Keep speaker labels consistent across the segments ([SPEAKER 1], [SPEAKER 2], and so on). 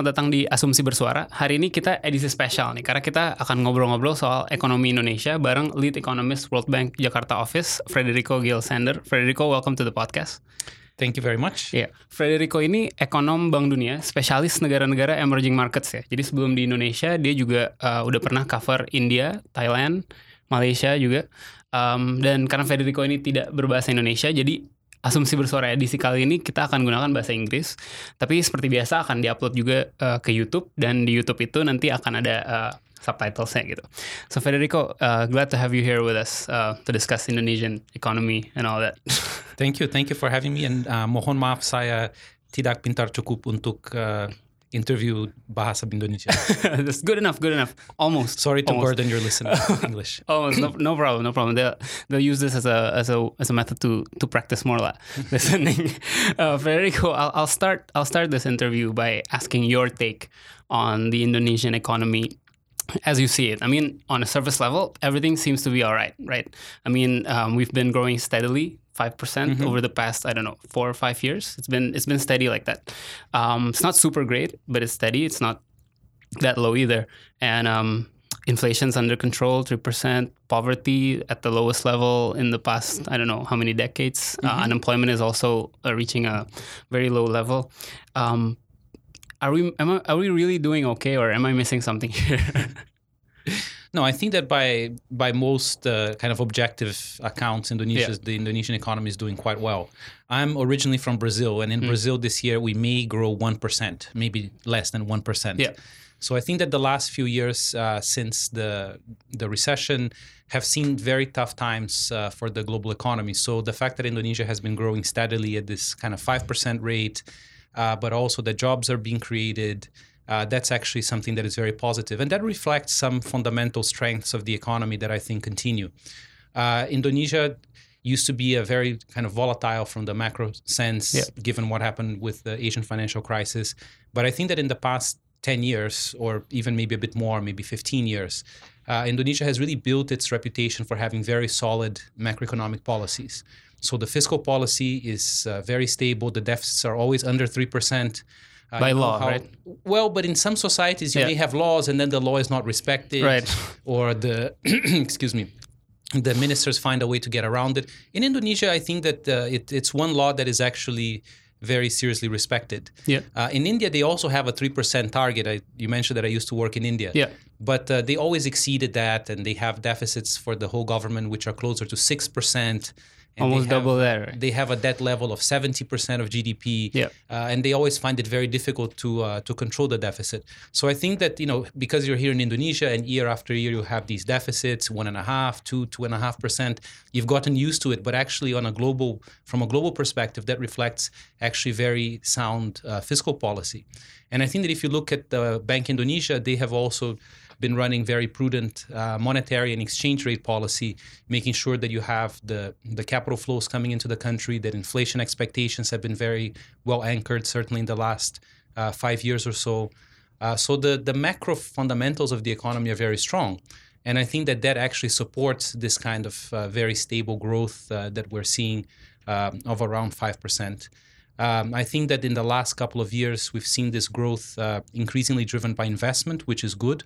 [SPEAKER 1] Selamat datang di Asumsi Bersuara. Hari ini kita edisi spesial nih, karena kita akan ngobrol-ngobrol soal ekonomi Indonesia bareng Lead Economist World Bank Jakarta Office, Federico Gil Sander. Federico, welcome to the podcast.
[SPEAKER 2] Thank you very much.
[SPEAKER 1] Iya, Federico ini ekonom Bank Dunia, spesialis negara-negara emerging markets ya. Jadi sebelum di Indonesia, dia juga uh, udah pernah cover India, Thailand, Malaysia juga. Um, dan karena Federico ini tidak berbahasa Indonesia, jadi asumsi bersuara edisi kali ini kita akan gunakan bahasa Inggris. Tapi seperti biasa akan diupload juga uh, ke YouTube dan di YouTube itu nanti akan ada uh, subtitlesnya gitu. So Federico, uh, glad to have you here with us uh, to discuss Indonesian economy and all that.
[SPEAKER 2] Thank you, thank you for having me. And uh, mohon maaf saya tidak pintar cukup untuk uh, interview bahasa Indonesia.
[SPEAKER 1] That's good enough, good enough. Almost.
[SPEAKER 2] Sorry to
[SPEAKER 1] Almost.
[SPEAKER 2] burden your listeners with English.
[SPEAKER 1] Almost, no, no problem, no problem. They'll, they'll use this as a as a as a method to to practice more listening. Uh, Federico, I'll, I'll start I'll start this interview by asking your take on the Indonesian economy as you see it. I mean, on a surface level, everything seems to be all right, right? I mean, um, we've been growing steadily. 5% over the past I don't know four or five years. It's been it's been steady like that. Um, it's not super great, but it's steady. It's not that low either. And um, inflation's under control, 3%. Poverty at the lowest level in the past, I don't know how many decades. Uh, unemployment is also uh, reaching a very low level. Um, are we am I, are we really doing okay, or am I missing something here?
[SPEAKER 2] No, I think that by by most uh, kind of objective accounts, Indonesia's the Indonesian economy is doing quite well. I'm originally from Brazil, and in Brazil this year we may grow one percent, maybe less than one percent.
[SPEAKER 1] Yeah.
[SPEAKER 2] So I think that the last few years uh, since the the recession have seen very tough times uh, for the global economy. So the fact that Indonesia has been growing steadily at this kind of five percent rate, uh, but also the jobs are being created. Uh, that's actually something that is very positive, and that reflects some fundamental strengths of the economy that I think continue. Uh, Indonesia used to be a very kind of volatile from the macro sense,
[SPEAKER 1] Yeah.
[SPEAKER 2] given what happened with the Asian financial crisis. But I think that in the past 10 years, or even maybe a bit more, maybe 15 years, uh, Indonesia has really built its reputation for having very solid macroeconomic policies. So the fiscal policy is uh, very stable. The deficits are always under 3%.
[SPEAKER 1] By law,
[SPEAKER 2] how-
[SPEAKER 1] right?
[SPEAKER 2] Well, but in some societies, you
[SPEAKER 1] Yeah.
[SPEAKER 2] may have laws and then the law is not respected.
[SPEAKER 1] Right.
[SPEAKER 2] Or the, excuse me, the ministers find a way to get around it. In Indonesia, I think that uh, it, it's one law that is actually very seriously respected.
[SPEAKER 1] Yeah.
[SPEAKER 2] Uh, in India, they also have a 3% target. I, you mentioned that I used to work in India.
[SPEAKER 1] Yeah.
[SPEAKER 2] But uh, they always exceeded that, and they have deficits for the whole government, which are closer to 6%. And
[SPEAKER 1] Almost
[SPEAKER 2] have-
[SPEAKER 1] double that, right?
[SPEAKER 2] They have a debt level of 70% of GDP.
[SPEAKER 1] Yeah.
[SPEAKER 2] Uh, and they always find it very difficult to uh, to control the deficit. So I think that you know because you're here in Indonesia and year after year you have these deficits one and a half, two, two and a half percent. You've gotten used to it, but actually on a global from a global perspective, that reflects actually very sound uh, fiscal policy. And I think that if you look at the Bank Indonesia, they have also been running very prudent uh, monetary and exchange rate policy, making sure that you have the, the capital flows coming into the country, that inflation expectations have been very well anchored, certainly in the last uh, five years or so. Uh, so the, the macro fundamentals of the economy are very strong. And I think that that actually supports this kind of uh, very stable growth uh, that we're seeing um, of around 5%. Um, I think that in the last couple of years, we've seen this growth uh, increasingly driven by investment, which is good.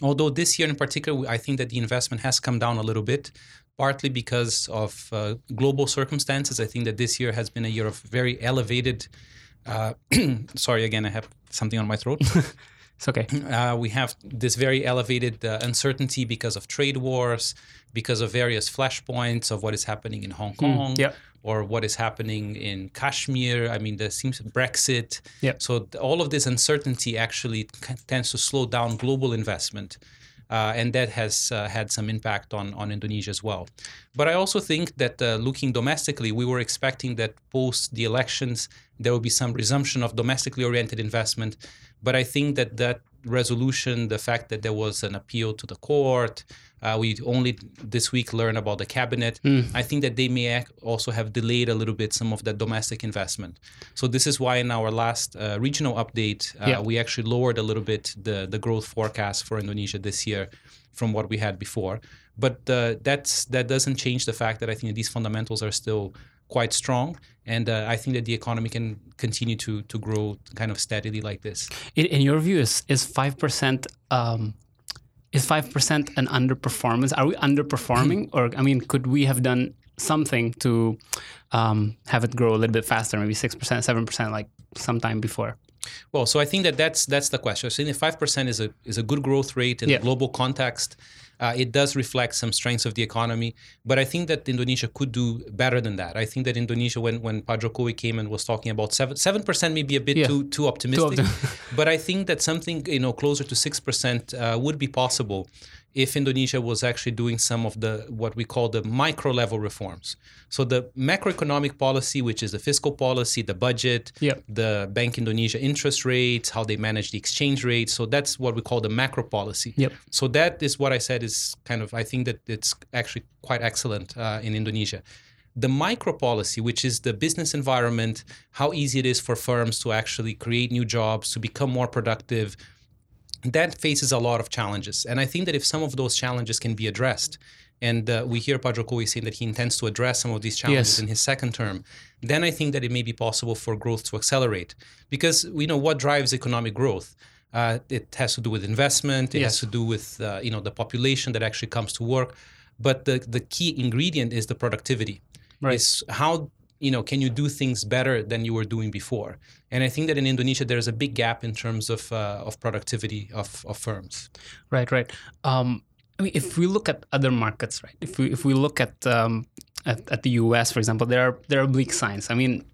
[SPEAKER 2] Although this year in particular, I think that the investment has come down a little bit, partly because of uh, global circumstances. I think that this year has been a year of very elevated. Uh, sorry, again, I have something on my throat.
[SPEAKER 1] It's okay.
[SPEAKER 2] uh, we have this very elevated uh, uncertainty because of trade wars, because of various flashpoints of what is happening in Hong Kong,
[SPEAKER 1] yep.
[SPEAKER 2] Or what is happening in Kashmir. I mean, there seems Brexit.
[SPEAKER 1] Yep.
[SPEAKER 2] So all of this uncertainty actually tends to slow down global investment. Uh, and that has uh, had some impact on, on Indonesia as well. But I also think that uh, looking domestically, we were expecting that post the elections, there will be some resumption of domestically oriented investment. But I think that that resolution, the fact that there was an appeal to the court. Uh, we only this week learned about the cabinet.
[SPEAKER 1] Mm.
[SPEAKER 2] I think that they may also have delayed a little bit some of the domestic investment. So this is why in our last uh, regional update, uh,
[SPEAKER 1] Yeah.
[SPEAKER 2] we actually lowered a little bit the the growth forecast for Indonesia this year from what we had before. But uh, that's that doesn't change the fact that I think that these fundamentals are still quite strong, and uh, I think that the economy can continue to to grow kind of steadily like this.
[SPEAKER 1] In, in your view, is is five percent um, is five percent an underperformance? Are we underperforming, or I mean, could we have done something to um, have it grow a little bit faster, maybe six percent, seven percent, like sometime before?
[SPEAKER 2] Well, so I think that that's that's the question. I think five percent is a is a good growth rate in
[SPEAKER 1] Yeah.
[SPEAKER 2] a global context. Uh, it does reflect some strengths of the economy, but I think that Indonesia could do better than that. I think that Indonesia, when when Jokowi came and was talking about seven seven percent, may be a bit
[SPEAKER 1] Yeah.
[SPEAKER 2] too too optimistic.
[SPEAKER 1] optim-
[SPEAKER 2] but I think that something you know closer to six percent uh, would be possible if Indonesia was actually doing some of the what we call the micro level reforms. So the macroeconomic policy, which is the fiscal policy, the budget,
[SPEAKER 1] Yeah.
[SPEAKER 2] the Bank Indonesia interest rates, how they manage the exchange rate. So that's what we call the macro policy.
[SPEAKER 1] Yep.
[SPEAKER 2] So that is what I said is kind of I think that it's actually quite excellent uh, in Indonesia. The micro policy, which is the business environment, how easy it is for firms to actually create new jobs, to become more productive, that faces a lot of challenges. And I think that if some of those challenges can be addressed, and uh, we hear Pak Jokowi saying that he intends to address some of these challenges
[SPEAKER 1] Yes.
[SPEAKER 2] in his second term, then I think that it may be possible for growth to accelerate. Because we know what drives economic growth. Uh, it has to do with investment. It
[SPEAKER 1] Yes.
[SPEAKER 2] has to do with uh, you know the population that actually comes to work. But the the key ingredient is the productivity.
[SPEAKER 1] Right.
[SPEAKER 2] Is how you know can you do things better than you were doing before? And I think that in Indonesia there is a big gap in terms of uh, of productivity of, of firms.
[SPEAKER 1] Right, right. Um, I mean, if we look at other markets, right? If we if we look at um, at, at the U.S., for example, there are there are bleak signs. I mean,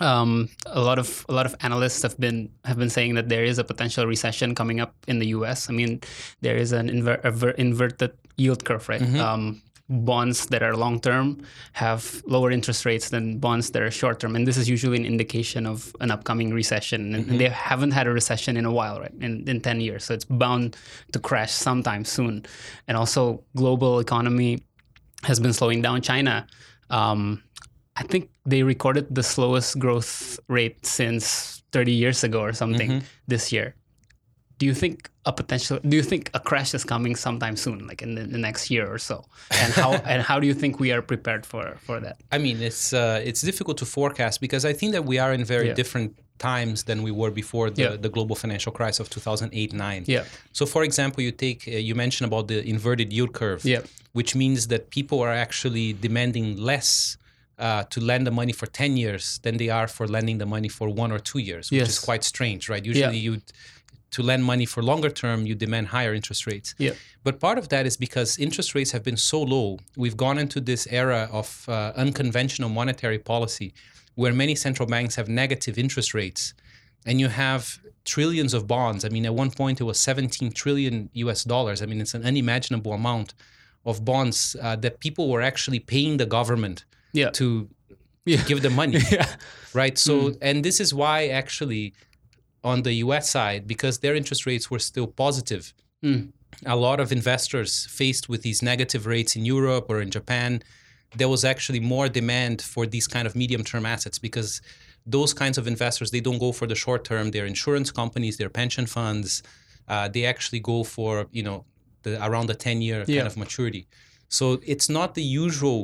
[SPEAKER 1] um, a lot of a lot of analysts have been have been saying that there is a potential recession coming up in the U.S. I mean, there is an inver- inverted yield curve, right? Um, bonds that are long term have lower interest rates than bonds that are short term, and this is usually an indication of an upcoming recession. And, and they haven't had a recession in a while, right? In in ten years, so it's bound to crash sometime soon. And also, global economy has been slowing down. China, um, I think they recorded the slowest growth rate since 30 years ago or something this year. Do you think a potential? Do you think a crash is coming sometime soon, like in the, the next year or so? And how and how do you think we are prepared for for that?
[SPEAKER 2] I mean, it's uh, it's difficult to forecast because I think that we are in very
[SPEAKER 1] Yeah.
[SPEAKER 2] different times than we were before the,
[SPEAKER 1] Yeah.
[SPEAKER 2] the global financial crisis of 2008-9.
[SPEAKER 1] Yeah.
[SPEAKER 2] So, for example, you take uh, you mentioned about the inverted yield curve,
[SPEAKER 1] Yeah.
[SPEAKER 2] which means that people are actually demanding less uh, to lend the money for 10 years than they are for lending the money for one or two years, which is quite strange, right? Usually, you to lend money for longer term, you demand higher interest rates.
[SPEAKER 1] Yeah.
[SPEAKER 2] But part of that is because interest rates have been so low. We've gone into this era of uh, unconventional monetary policy where many central banks have negative interest rates and you have trillions of bonds. I mean, at one point it was 17 trillion US dollars. I mean, it's an unimaginable amount of bonds uh, that people were actually paying the government
[SPEAKER 1] Yeah.
[SPEAKER 2] to
[SPEAKER 1] Yeah.
[SPEAKER 2] give them money
[SPEAKER 1] yeah.
[SPEAKER 2] right? So, and this is why actually on the US side, because their interest rates were still positive,
[SPEAKER 1] Mm.
[SPEAKER 2] a lot of investors faced with these negative rates in Europe or in Japan, there was actually more demand for these kind of medium term assets because those kinds of investors they don't go for the short term. They're insurance companies they're pension funds. Uh, they actually go for you know the around the 10 year
[SPEAKER 1] Yeah.
[SPEAKER 2] kind of maturity. So it's not the usual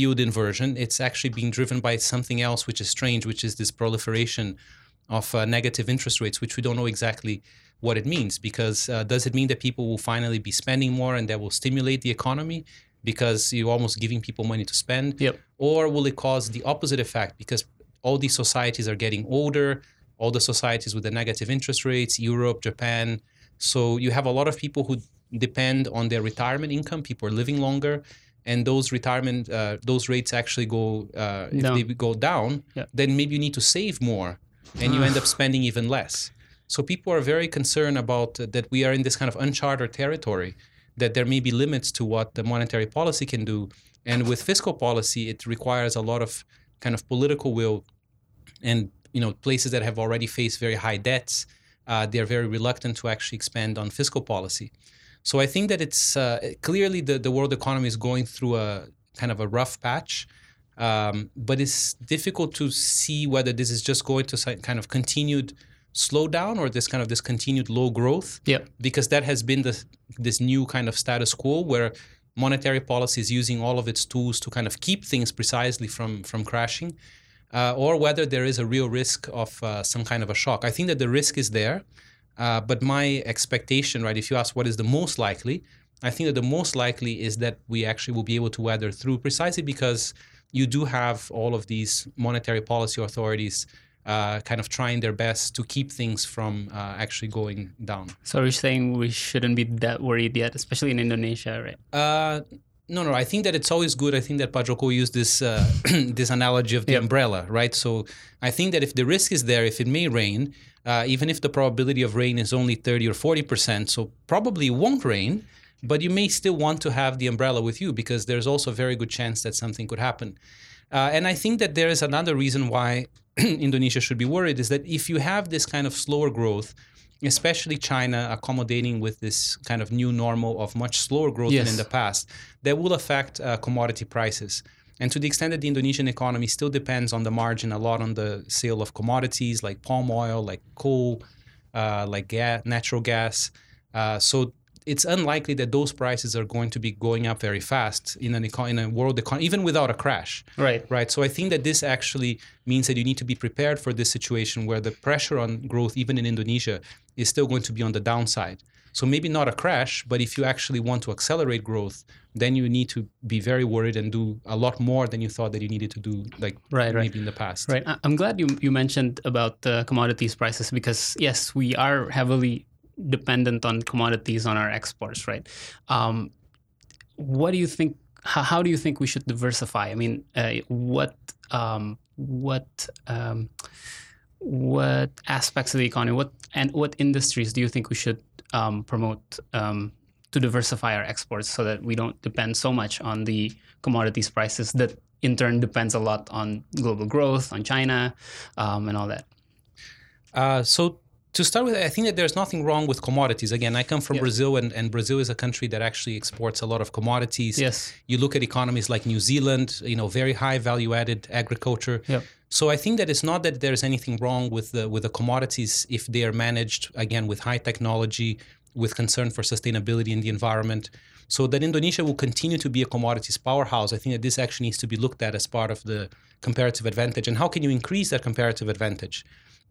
[SPEAKER 2] yield inversion. It's actually being driven by something else which is strange which is this proliferation of uh, negative interest rates which we don't know exactly what it means because uh, does it mean that people will finally be spending more and that will stimulate the economy because you're almost giving people money to spend
[SPEAKER 1] Yep.
[SPEAKER 2] or will it cause the opposite effect because all these societies are getting older all the societies with the negative interest rates europe japan so you have a lot of people who depend on their retirement income people are living longer and those retirement uh, those rates actually go uh, if
[SPEAKER 1] Down.
[SPEAKER 2] they go down
[SPEAKER 1] Yeah.
[SPEAKER 2] then maybe you need to save more and you end up spending even less so people are very concerned about uh, that we are in this kind of uncharted territory that there may be limits to what the monetary policy can do and with fiscal policy it requires a lot of kind of political will and you know places that have already faced very high debts uh, they're very reluctant to actually expand on fiscal policy. So I think that it's uh, clearly the, the world economy is going through a kind of a rough patch. Um, but it's difficult to see whether this is just going to kind of continued slowdown or this kind of this continued low growth.
[SPEAKER 1] Yep.
[SPEAKER 2] Because that has been the this new kind of status quo where monetary policy is using all of its tools to kind of keep things precisely from from crashing, uh, or whether there is a real risk of uh, some kind of a shock. I think that the risk is there, uh, but my expectation, right? If you ask what is the most likely, I think that the most likely is that we actually will be able to weather through precisely because you do have all of these monetary policy authorities uh, kind of trying their best to keep things from uh, actually going down.
[SPEAKER 1] So you're saying we shouldn't be that worried yet, especially in Indonesia, right?
[SPEAKER 2] Uh, no, no. I think that it's always good. I think that Pak Joko used this uh, this analogy of the yep. umbrella, right? So I think that if the risk is there, if it may rain, uh, even if the probability of rain is only thirty or forty percent, so probably won't rain but you may still want to have the umbrella with you because there's also a very good chance that something could happen. Uh, and I think that there is another reason why Indonesia should be worried is that if you have this kind of slower growth, especially China accommodating with this kind of new normal of much slower growth yes. than in the past, that will affect uh, commodity prices. And to the extent that the Indonesian economy still depends on the margin a lot on the sale of commodities like palm oil, like coal, uh, like gas, natural gas. Uh, so it's unlikely that those prices are going to be going up very fast in an econ- in a world economy, even without a crash.
[SPEAKER 1] Right.
[SPEAKER 2] Right. So I think that this actually means that you need to be prepared for this situation where the pressure on growth, even in Indonesia, is still going to be on the downside. So maybe not a crash, but if you actually want to accelerate growth, then you need to be very worried and do a lot more than you thought that you needed to do, like
[SPEAKER 1] right,
[SPEAKER 2] maybe
[SPEAKER 1] right.
[SPEAKER 2] in the past.
[SPEAKER 1] Right. I'm glad you you mentioned about the commodities prices because yes, we are heavily dependent on commodities on our exports, right? Um, what do you think? How, how, do you think we should diversify? I mean, uh, what um, what um, what aspects of the economy, what and what industries do you think we should um, promote um, to diversify our exports so that we don't depend so much on the commodities prices that in turn depends a lot on global growth, on China, um, and all that?
[SPEAKER 2] Uh, so to start with, I think that there's nothing wrong with commodities. Again, I come from Brazil, and, and Brazil is a country that actually exports a lot of commodities.
[SPEAKER 1] Yes.
[SPEAKER 2] You look at economies like New Zealand, you know, very high value added agriculture.
[SPEAKER 1] Yep.
[SPEAKER 2] So I think that it's not that there's anything wrong with the with the commodities if they are managed again with high technology, with concern for sustainability in the environment. So that Indonesia will continue to be a commodities powerhouse. I think that this actually needs to be looked at as part of the comparative advantage. And how can you increase that comparative advantage?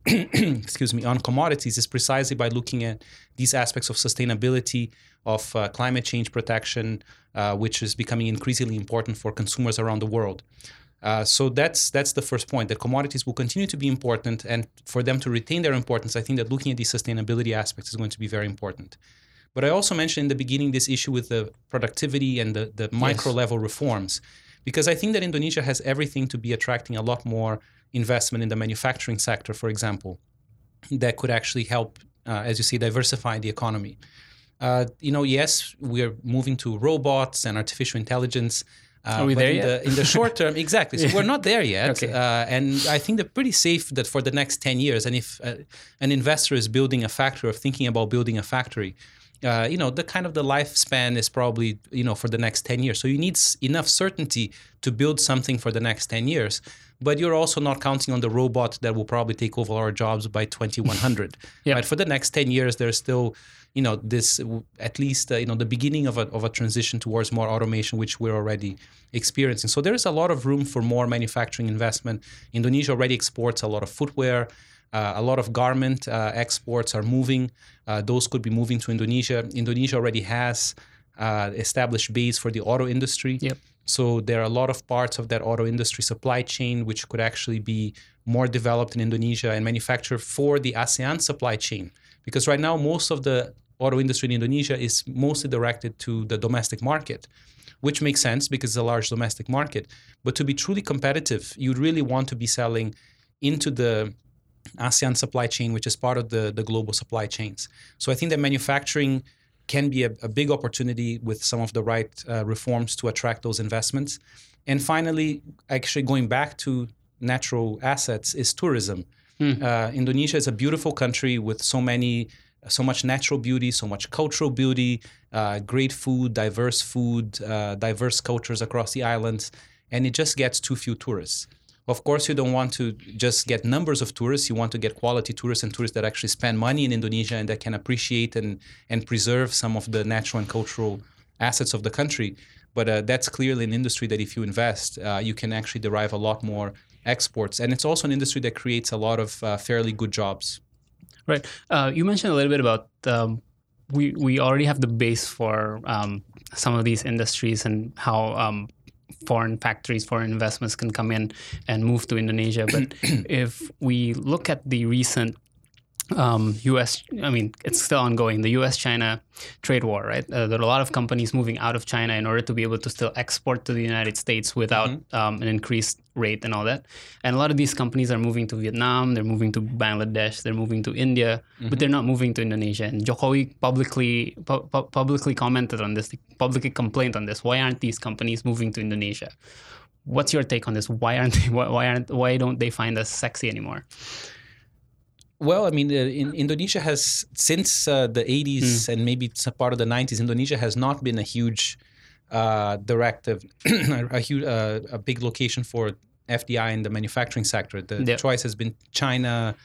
[SPEAKER 2] excuse me, on commodities is precisely by looking at these aspects of sustainability, of uh, climate change protection, uh, which is becoming increasingly important for consumers around the world. Uh, so that's that's the first point that commodities will continue to be important, and for them to retain their importance, I think that looking at these sustainability aspects is going to be very important. But I also mentioned in the beginning this issue with the productivity and the, the micro level reforms, because I think that Indonesia has everything to be attracting a lot more investment in the manufacturing sector, for example, that could actually help, uh, as you see, diversify the economy. Uh, you know, yes, we're moving to robots and artificial intelligence.
[SPEAKER 1] Uh, Are we there
[SPEAKER 2] in
[SPEAKER 1] yet?
[SPEAKER 2] The, in the short term, exactly. So yeah. we're not there yet.
[SPEAKER 1] Okay.
[SPEAKER 2] Uh, and I think they're pretty safe that for the next 10 years, and if uh, an investor is building a factory or thinking about building a factory, uh, you know, the kind of the lifespan is probably, you know, for the next 10 years. So you need enough certainty to build something for the next 10 years but you're also not counting on the robot that will probably take over our jobs by 2100
[SPEAKER 1] yep.
[SPEAKER 2] right? For the next 10 years there's still you know this at least uh, you know the beginning of a, of a transition towards more automation which we're already experiencing. So there's a lot of room for more manufacturing investment. Indonesia already exports a lot of footwear uh, a lot of garment uh, exports are moving. Uh, those could be moving to indonesia. Indonesia already has uh, established base for the auto industry.
[SPEAKER 1] Yep.
[SPEAKER 2] So there are a lot of parts of that auto industry supply chain which could actually be more developed in Indonesia and manufactured for the ASEAN supply chain. Because right now, most of the auto industry in Indonesia is mostly directed to the domestic market, which makes sense because it's a large domestic market. But to be truly competitive, you really want to be selling into the ASEAN supply chain, which is part of the, the global supply chains. So I think that manufacturing can be a, a big opportunity with some of the right uh, reforms to attract those investments. And finally, actually going back to natural assets is tourism. Uh, Indonesia is a beautiful country with so many, so much natural beauty, so much cultural beauty, uh, great food, diverse food, uh, diverse cultures across the islands, and it just gets too few tourists. Of course, you don't want to just get numbers of tourists. You want to get quality tourists and tourists that actually spend money in Indonesia and that can appreciate and, and preserve some of the natural and cultural assets of the country. But uh, that's clearly an industry that if you invest, uh, you can actually derive a lot more exports. And it's also an industry that creates a lot of uh, fairly good jobs.
[SPEAKER 1] Right. Uh, you mentioned a little bit about um, we we already have the base for um, some of these industries and how um, foreign factories, foreign investments can come in and move to Indonesia. But if we look at the recent um, U.S. I mean, it's still ongoing. The U.S.-China trade war, right? Uh, there are a lot of companies moving out of China in order to be able to still export to the United States without mm-hmm. um, an increased rate and all that. And a lot of these companies are moving to Vietnam, they're moving to Bangladesh, they're moving to India, mm-hmm. but they're not moving to Indonesia. And Jokowi publicly pu- pu- publicly commented on this, publicly complained on this. Why aren't these companies moving to Indonesia? What's your take on this? Why aren't they? Why aren't? Why don't they find us sexy anymore?
[SPEAKER 2] Well, I mean, uh, in, Indonesia has since uh, the 80s mm. and maybe it's a part of the 90s. Indonesia has not been a huge uh, directive, a huge, uh, a big location for FDI in the manufacturing sector. The yep. choice has been China,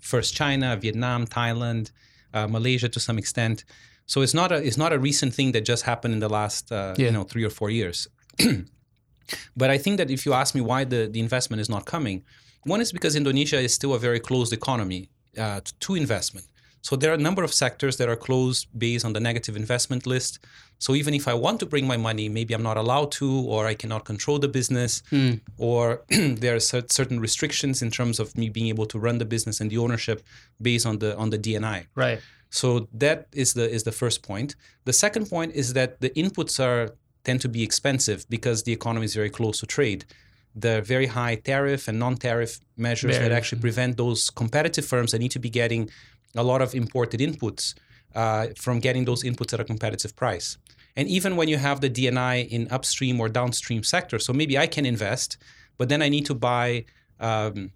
[SPEAKER 2] first China, Vietnam, Thailand, uh, Malaysia to some extent. So it's not a it's not a recent thing that just happened in the last uh, yeah. you know three or four years. but I think that if you ask me why the, the investment is not coming, one is because Indonesia is still a very closed economy uh, to investment. So there are a number of sectors that are closed based on the negative investment list. So even if I want to bring my money, maybe I'm not allowed to, or I cannot control the business, mm. or there are certain restrictions in terms of me being able to run the business and the ownership based on the on the DNI.
[SPEAKER 1] Right.
[SPEAKER 2] So that is the is the first point. The second point is that the inputs are tend to be expensive because the economy is very close to trade the very high tariff and non-tariff measures very. that actually prevent those competitive firms that need to be getting a lot of imported inputs uh, from getting those inputs at a competitive price. And even when you have the DNI in upstream or downstream sector, so maybe I can invest, but then I need to buy, um,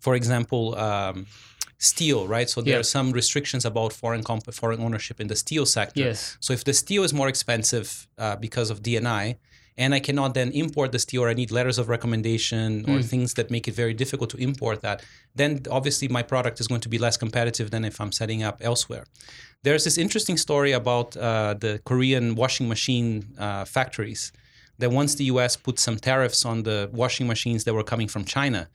[SPEAKER 2] for example, um, steel, right? So there yeah. are some restrictions about foreign comp- foreign ownership in the steel sector.
[SPEAKER 1] Yes.
[SPEAKER 2] So if the steel is more expensive uh, because of DNI, and I cannot then import the steel or I need letters of recommendation or mm. things that make it very difficult to import that, then obviously my product is going to be less competitive than if I'm setting up elsewhere. There's this interesting story about uh, the Korean washing machine uh, factories that once the US put some tariffs on the washing machines that were coming from China,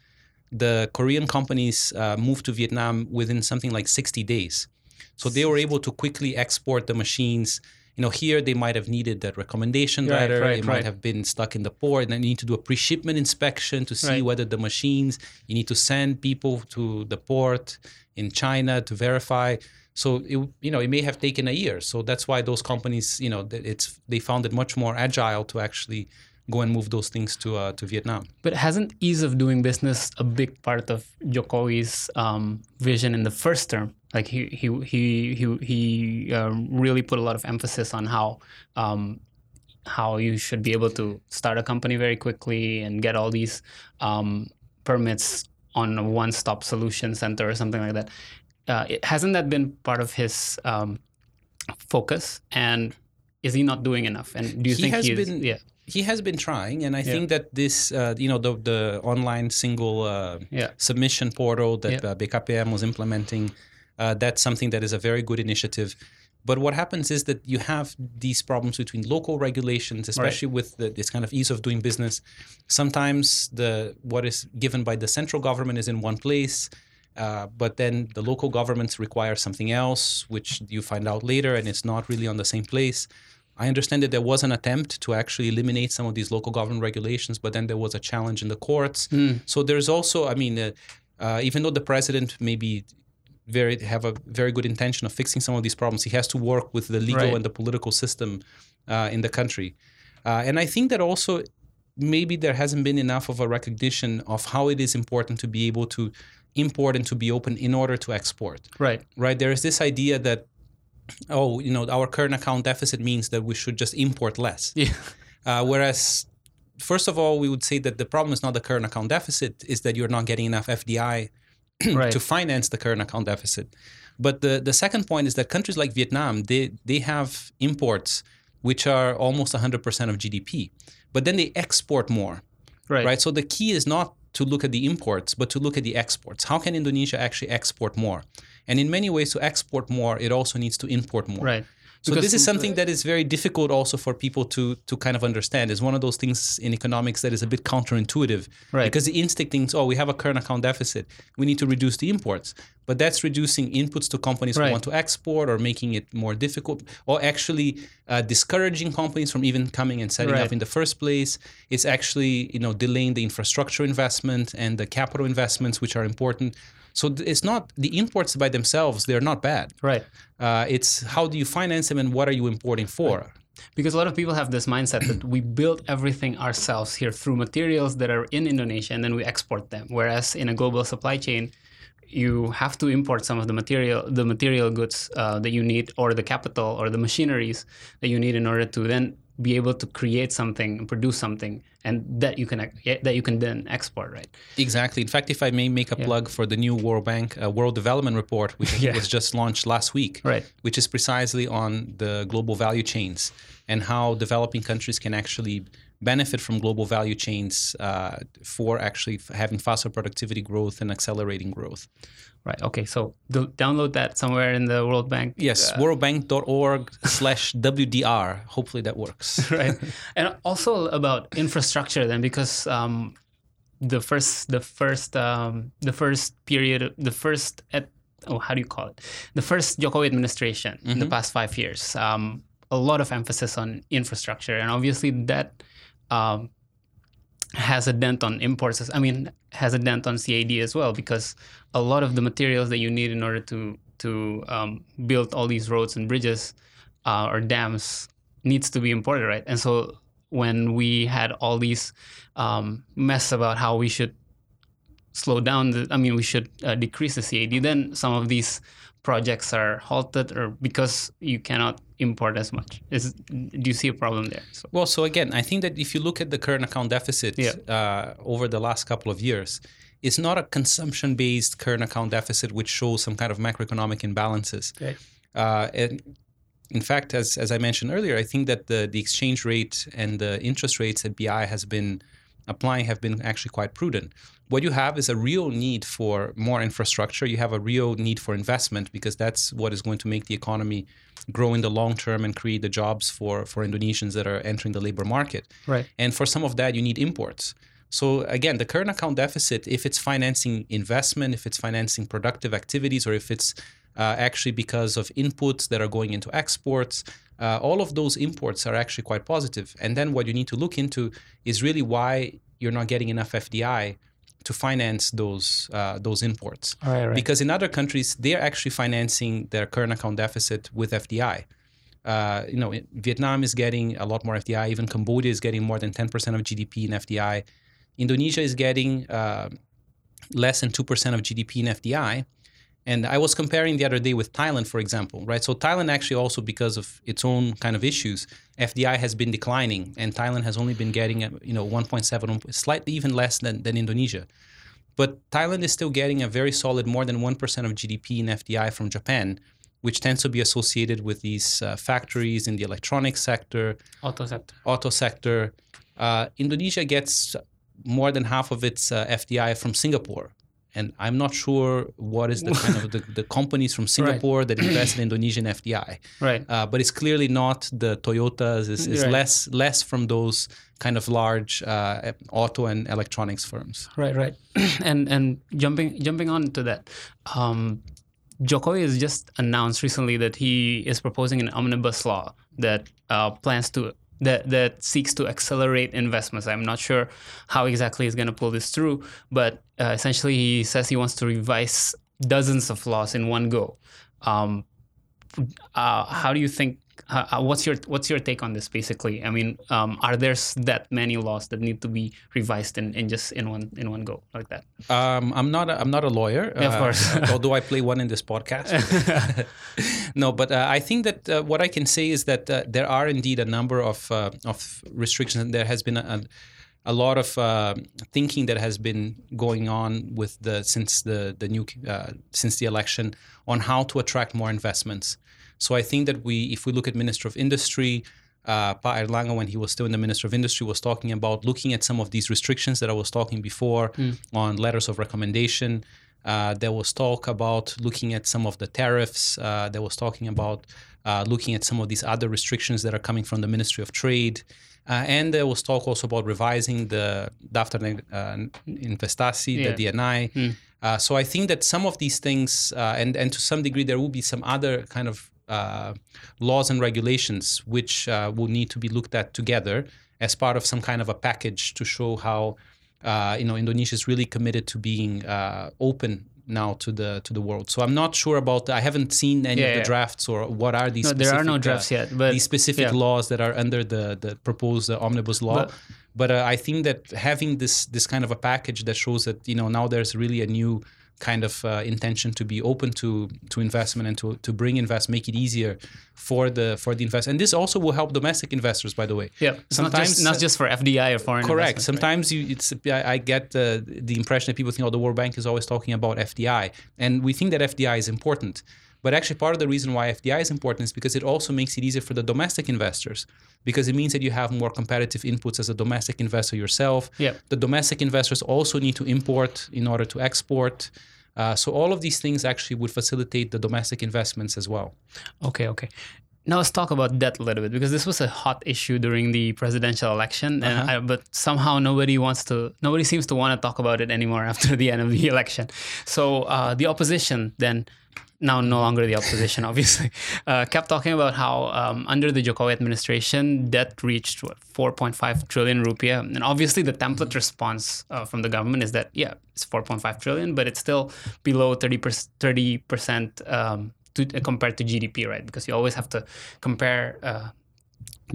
[SPEAKER 2] the Korean companies uh, moved to Vietnam within something like 60 days. So they were able to quickly export the machines you know, here they might have needed that recommendation right, letter. Right, they might have been stuck in the port, and then you need to do a pre-shipment inspection to see right. whether the machines. You need to send people to the port in China to verify. So it, you know, it may have taken a year. So that's why those companies, you know, it's they found it much more agile to actually go and move those things to uh, to Vietnam.
[SPEAKER 1] But hasn't ease of doing business a big part of Jokowi's um, vision in the first term? Like he he he he he um, really put a lot of emphasis on how um, how you should be able to start a company very quickly and get all these um, permits on a one-stop solution center or something like that. Uh, it, hasn't that been part of his um, focus? And is he not doing enough? And do you
[SPEAKER 2] he
[SPEAKER 1] think
[SPEAKER 2] has
[SPEAKER 1] he
[SPEAKER 2] been? Yeah he has been trying, and I yeah. think that this, uh, you know, the the online single uh, yeah. submission portal that yeah. uh, BKPM was implementing, uh, that's something that is a very good initiative. But what happens is that you have these problems between local regulations, especially right. with the, this kind of ease of doing business. Sometimes the what is given by the central government is in one place, uh, but then the local governments require something else, which you find out later, and it's not really on the same place. I understand that there was an attempt to actually eliminate some of these local government regulations, but then there was a challenge in the courts. Mm. So there's also, I mean, uh, uh, even though the president maybe very have a very good intention of fixing some of these problems, he has to work with the legal right. and the political system uh, in the country. Uh, and I think that also maybe there hasn't been enough of a recognition of how it is important to be able to import and to be open in order to export.
[SPEAKER 1] Right.
[SPEAKER 2] Right. There is this idea that oh, you know, our current account deficit means that we should just import less.
[SPEAKER 1] Yeah.
[SPEAKER 2] Uh, whereas, first of all, we would say that the problem is not the current account deficit, is that you're not getting enough FDI
[SPEAKER 1] Right.
[SPEAKER 2] to finance the current account deficit. But the, the second point is that countries like Vietnam, they, they have imports which are almost 100% of GDP, but then they export more,
[SPEAKER 1] Right.
[SPEAKER 2] right? So the key is not to look at the imports, but to look at the exports. How can Indonesia actually export more? And in many ways, to export more, it also needs to import more.
[SPEAKER 1] Right.
[SPEAKER 2] So
[SPEAKER 1] Because-
[SPEAKER 2] this is something that is very difficult also for people to to kind of understand. It's one of those things in economics that is a bit counterintuitive.
[SPEAKER 1] Right.
[SPEAKER 2] Because the instinct thinks, oh, we have a current account deficit. We need to reduce the imports. But that's reducing inputs to companies
[SPEAKER 1] Right.
[SPEAKER 2] who want to export or making it more difficult or actually uh, discouraging companies from even coming and setting
[SPEAKER 1] Right.
[SPEAKER 2] up in the first place. It's actually, you know, delaying the infrastructure investment and the capital investments, which are important. So it's not the imports by themselves, they're not bad.
[SPEAKER 1] Right.
[SPEAKER 2] Uh, it's how do you finance them and what are you importing for?
[SPEAKER 1] Because a lot of people have this mindset that we build everything ourselves here through materials that are in Indonesia and then we export them. Whereas in a global supply chain, you have to import some of the material, the material goods uh, that you need, or the capital, or the machineries that you need in order to then be able to create something and produce something, and that you can that you can then export, right?
[SPEAKER 2] Exactly. In fact, if I may make a plug for the new World Bank uh, World Development Report, which
[SPEAKER 1] Yeah.
[SPEAKER 2] was just launched last week,
[SPEAKER 1] Right.
[SPEAKER 2] which is precisely on the global value chains and how developing countries can actually benefit from global value chains uh, for actually having faster productivity growth and accelerating growth.
[SPEAKER 1] Right. Okay. So do, download that somewhere in the World Bank.
[SPEAKER 2] Yes, worldbank.org slash WDR. Hopefully that works.
[SPEAKER 1] right and also about infrastructure then because um, the first the first um, the first period the first at oh how do you call it the first Jokowi administration in the past five years um, a lot of emphasis on infrastructure and obviously that um, has a dent on imports I mean has a dent on CAD as well because a lot of the materials that you need in order to to um, build all these roads and bridges uh, or dams needs to be imported, right? And so when we had all these um, mess about how we should slow down, the, I mean, we should uh, decrease the CAD, then some of these projects are halted or because you cannot import as much. Is do you see a problem there? So,
[SPEAKER 2] Well, so again, I think that if you look at the current account deficit
[SPEAKER 1] Yeah.
[SPEAKER 2] uh, over the last couple of years, it's not a consumption based current account deficit which shows some kind of macroeconomic imbalances.
[SPEAKER 1] Okay.
[SPEAKER 2] Uh, and in fact, as, as I mentioned earlier, I think that the, the exchange rate and the interest rates that BI has been applying have been actually quite prudent. What you have is a real need for more infrastructure. You have a real need for investment because that's what is going to make the economy grow in the long term and create the jobs for, for Indonesians that are entering the labor market.
[SPEAKER 1] right.
[SPEAKER 2] And for some of that, you need imports. So again, the current account deficit, if it's financing investment, if it's financing productive activities, or if it's uh, actually because of inputs that are going into exports, uh, all of those imports are actually quite positive. And then what you need to look into is really why you're not getting enough FDI to finance those uh, those imports.
[SPEAKER 1] Right, right.
[SPEAKER 2] Because in other countries, they're actually financing their current account deficit with FDI. Uh, you know, Vietnam is getting a lot more FDI. Even Cambodia is getting more than 10% of GDP in FDI. Indonesia is getting uh, less than 2% of GDP in FDI. And I was comparing the other day with Thailand, for example, right? So Thailand actually also because of its own kind of issues, FDI has been declining, and Thailand has only been getting, uh, you know, 1.7, slightly even less than, than Indonesia. But Thailand is still getting a very solid more than 1% of GDP in FDI from Japan, which tends to be associated with these uh, factories in the electronics sector,
[SPEAKER 1] Auto sector.
[SPEAKER 2] auto sector. Uh, Indonesia gets more than half of its uh, FDI from Singapore. And I'm not sure what is the kind of the, the companies from Singapore that invest in Indonesian FDI.
[SPEAKER 1] Right.
[SPEAKER 2] Uh, but it's clearly not the Toyotas. It's, it's
[SPEAKER 1] Right.
[SPEAKER 2] less less from those kind of large uh, auto and electronics firms.
[SPEAKER 1] Right, right. and and jumping jumping on to that, um, Jokowi has just announced recently that he is proposing an omnibus law that uh, plans to that that seeks to accelerate investments. I'm not sure how exactly he's going to pull this through, but uh, essentially he says he wants to revise dozens of laws in one go. Um, uh, how do you think? Uh, what's your what's your take on this? Basically, I mean, um, are there that many laws that need to be revised in, in just in one in one go like that?
[SPEAKER 2] Um, I'm not. A, I'm not a lawyer.
[SPEAKER 1] Yeah, of
[SPEAKER 2] uh,
[SPEAKER 1] course.
[SPEAKER 2] although I play one in this podcast. no, but uh, I think that uh, what I can say is that uh, there are indeed a number of uh, of restrictions. and There has been a, a lot of uh, thinking that has been going on with the since the the new uh, since the election on how to attract more investments. So I think that we, if we look at Minister of Industry, uh, Pa Airlangga, when he was still in the Minister of Industry, was talking about looking at some of these restrictions that I was talking before
[SPEAKER 1] Hmm.
[SPEAKER 2] on letters of recommendation. Uh, there was talk about looking at some of the tariffs. Uh, there was talking about uh, looking at some of these other restrictions that are coming from the Ministry of Trade. Uh, and there was talk also about revising the Daftar uh, Investasi,
[SPEAKER 1] Yeah.
[SPEAKER 2] the DNI. Uh, so I think that some of these things, uh, and and to some degree, there will be some other kind of uh, laws and regulations which uh, will need to be looked at together as part of some kind of a package to show how uh, you know Indonesia is really committed to being uh, open now to the to the world. So I'm not sure about. I haven't seen any
[SPEAKER 1] Yeah,
[SPEAKER 2] of the
[SPEAKER 1] yeah.
[SPEAKER 2] drafts or what are these.
[SPEAKER 1] No, there are no
[SPEAKER 2] specific, uh,
[SPEAKER 1] drafts yet, but-
[SPEAKER 2] these specific
[SPEAKER 1] yeah.
[SPEAKER 2] laws that are under the the proposed uh, omnibus law.
[SPEAKER 1] But-
[SPEAKER 2] But, uh, I think that having this this kind of a package that shows that you know now there's really a new kind of uh, intention to be open to to investment and to to bring invest, make it easier for the for the invest. And this also will help domestic investors, by the way.
[SPEAKER 1] Yeah, it's not
[SPEAKER 2] Sometimes,
[SPEAKER 1] just not just for FDI or foreign.
[SPEAKER 2] Correct.
[SPEAKER 1] investment, right?
[SPEAKER 2] Sometimes you, it's I, I get uh, the impression that people think, oh, the World Bank is always talking about FDI, and we think that FDI is important. But actually, part of the reason why FDI is important is because it also makes it easier for the domestic investors, because it means that you have more competitive inputs as a domestic investor yourself.
[SPEAKER 1] Yeah.
[SPEAKER 2] The domestic investors also need to import in order to export. Uh, so all of these things actually would facilitate the domestic investments as well.
[SPEAKER 1] Okay, okay. Now let's talk about debt a little bit because this was a hot issue during the presidential election, and
[SPEAKER 2] Uh-huh.
[SPEAKER 1] I, but somehow nobody wants to, nobody seems to want to talk about it anymore after the end of the election. So uh, the opposition then. Now, no longer the opposition, obviously, uh, kept talking about how um, under the Jokowi administration, debt reached what, 4.5 trillion rupiah. And obviously, the template response uh, from the government is that, yeah, it's 4.5 trillion, but it's still below 30%, 30% um, to, uh, compared to GDP, right? Because you always have to compare uh,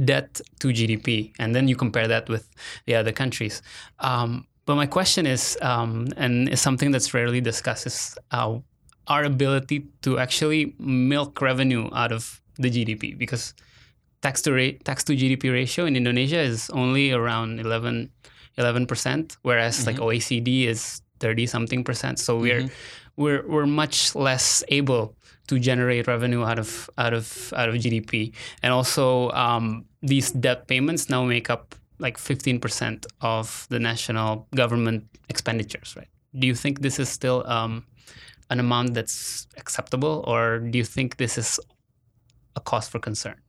[SPEAKER 1] debt to GDP, and then you compare that with the other countries. Um, but my question is, um, and is something that's rarely discussed, is uh, our ability to actually milk revenue out of the GDP, because tax to rate, tax to GDP ratio in Indonesia is only around 11 percent, whereas like OECD is thirty something percent. So we're we're we're much less able to generate revenue out of out of out of GDP, and also um, these debt payments now make up like fifteen percent of the national government expenditures. Right? Do you think this is still um, an amount that's acceptable, or do you think this is a cause for concern?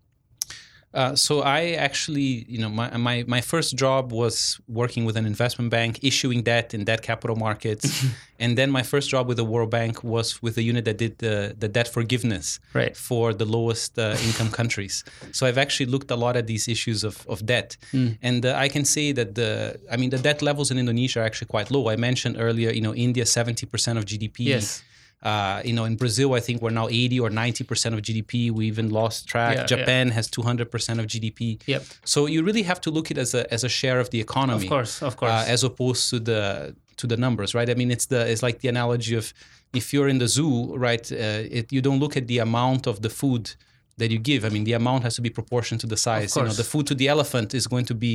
[SPEAKER 2] Uh, so I actually, you know, my, my my first job was working with an investment bank, issuing debt in debt capital markets, and then my first job with the World Bank was with the unit that did the the debt forgiveness
[SPEAKER 1] Right.
[SPEAKER 2] for the lowest uh, income countries. So I've actually looked a lot at these issues of, of debt, and uh, I can say that the I mean the debt levels in Indonesia are actually quite low. I mentioned earlier, you know, India seventy percent of GDP.
[SPEAKER 1] Yes.
[SPEAKER 2] Uh, you know, in Brazil, I think we're now 80 or 90 percent of GDP. We even lost track.
[SPEAKER 1] Yeah, yeah.
[SPEAKER 2] Japan has 200 percent of GDP.
[SPEAKER 1] Yep.
[SPEAKER 2] So you really have to look at it as a as a share of the economy,
[SPEAKER 1] Of course. Of course.
[SPEAKER 2] uh, as opposed to the to the numbers, right? I mean, it's the it's like the analogy of if you're in the zoo, right? Uh, it, you don't look at the amount of the food that you give. I mean, the amount has to be proportional to the size. You know, the food to the elephant is going to be,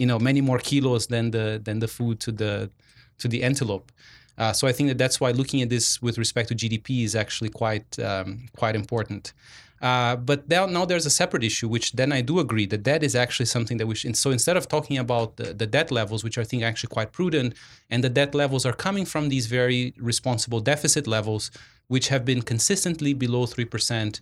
[SPEAKER 2] you know, many more kilos than the than the food to the to the antelope. Uh, so I think that that's why looking at this with respect to GDP is actually quite um, quite important. Uh, but now, now there's a separate issue, which then I do agree that that is actually something that we should. So instead of talking about the, the debt levels, which I think are actually quite prudent, and the debt levels are coming from these very responsible deficit levels, which have been consistently below three percent.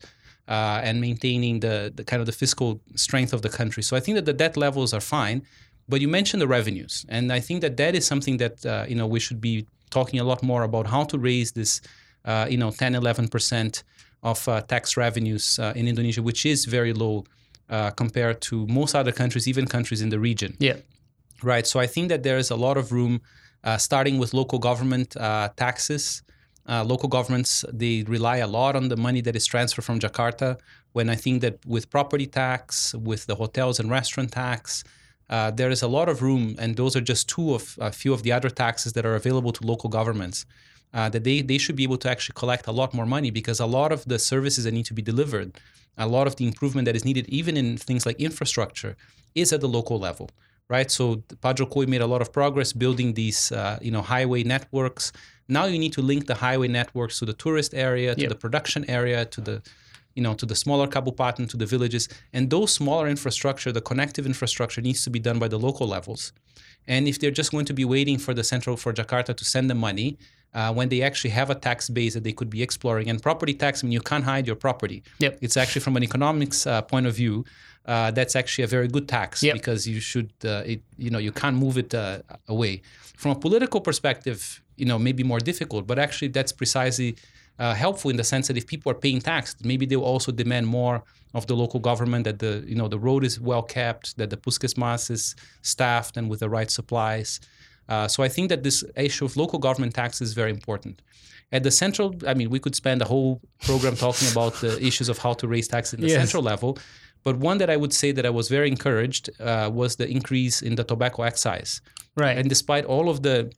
[SPEAKER 2] Uh, and maintaining the, the kind of the fiscal strength of the country. So I think that the debt levels are fine, but you mentioned the revenues, and I think that that is something that uh, you know we should be talking a lot more about how to raise this, uh, you know, 10, 11 percent of uh, tax revenues uh, in Indonesia, which is very low uh, compared to most other countries, even countries in the region.
[SPEAKER 1] yeah.
[SPEAKER 2] Right. So I think that there is a lot of room, uh, starting with local government uh, taxes. Uh, local governments they rely a lot on the money that is transferred from Jakarta. When I think that with property tax, with the hotels and restaurant tax, uh, there is a lot of room, and those are just two of a few of the other taxes that are available to local governments. Uh, that they, they should be able to actually collect a lot more money because a lot of the services that need to be delivered, a lot of the improvement that is needed, even in things like infrastructure, is at the local level right? So Pak Jokowi made a lot of progress building these, uh, you know, highway networks. Now you need to link the highway networks to the tourist area, to
[SPEAKER 1] Yep.
[SPEAKER 2] the production area, to the, you know, to the smaller Kabupaten, to the villages, and those smaller infrastructure, the connective infrastructure, needs to be done by the local levels. And if they're just going to be waiting for the central for Jakarta to send them money, uh, when they actually have a tax base that they could be exploring, and property tax, I mean, you can't hide your property.
[SPEAKER 1] Yep.
[SPEAKER 2] It's actually from an economics uh, point of view, uh, that's actually a very good tax
[SPEAKER 1] Yep.
[SPEAKER 2] because you should, uh, it, you know, you can't move it uh, away. From a political perspective, you know, maybe more difficult, but actually that's precisely uh, helpful in the sense that if people are paying tax, maybe they'll also demand more of the local government that the, you know, the road is well kept, that the Puskesmas is staffed and with the right supplies. Uh, so I think that this issue of local government tax is very important. At the central, I mean, we could spend a whole program talking about the issues of how to raise taxes in the
[SPEAKER 1] Yes.
[SPEAKER 2] central level. But one that I would say that I was very encouraged uh, was the increase in the tobacco excise.
[SPEAKER 1] Right.
[SPEAKER 2] And despite all of the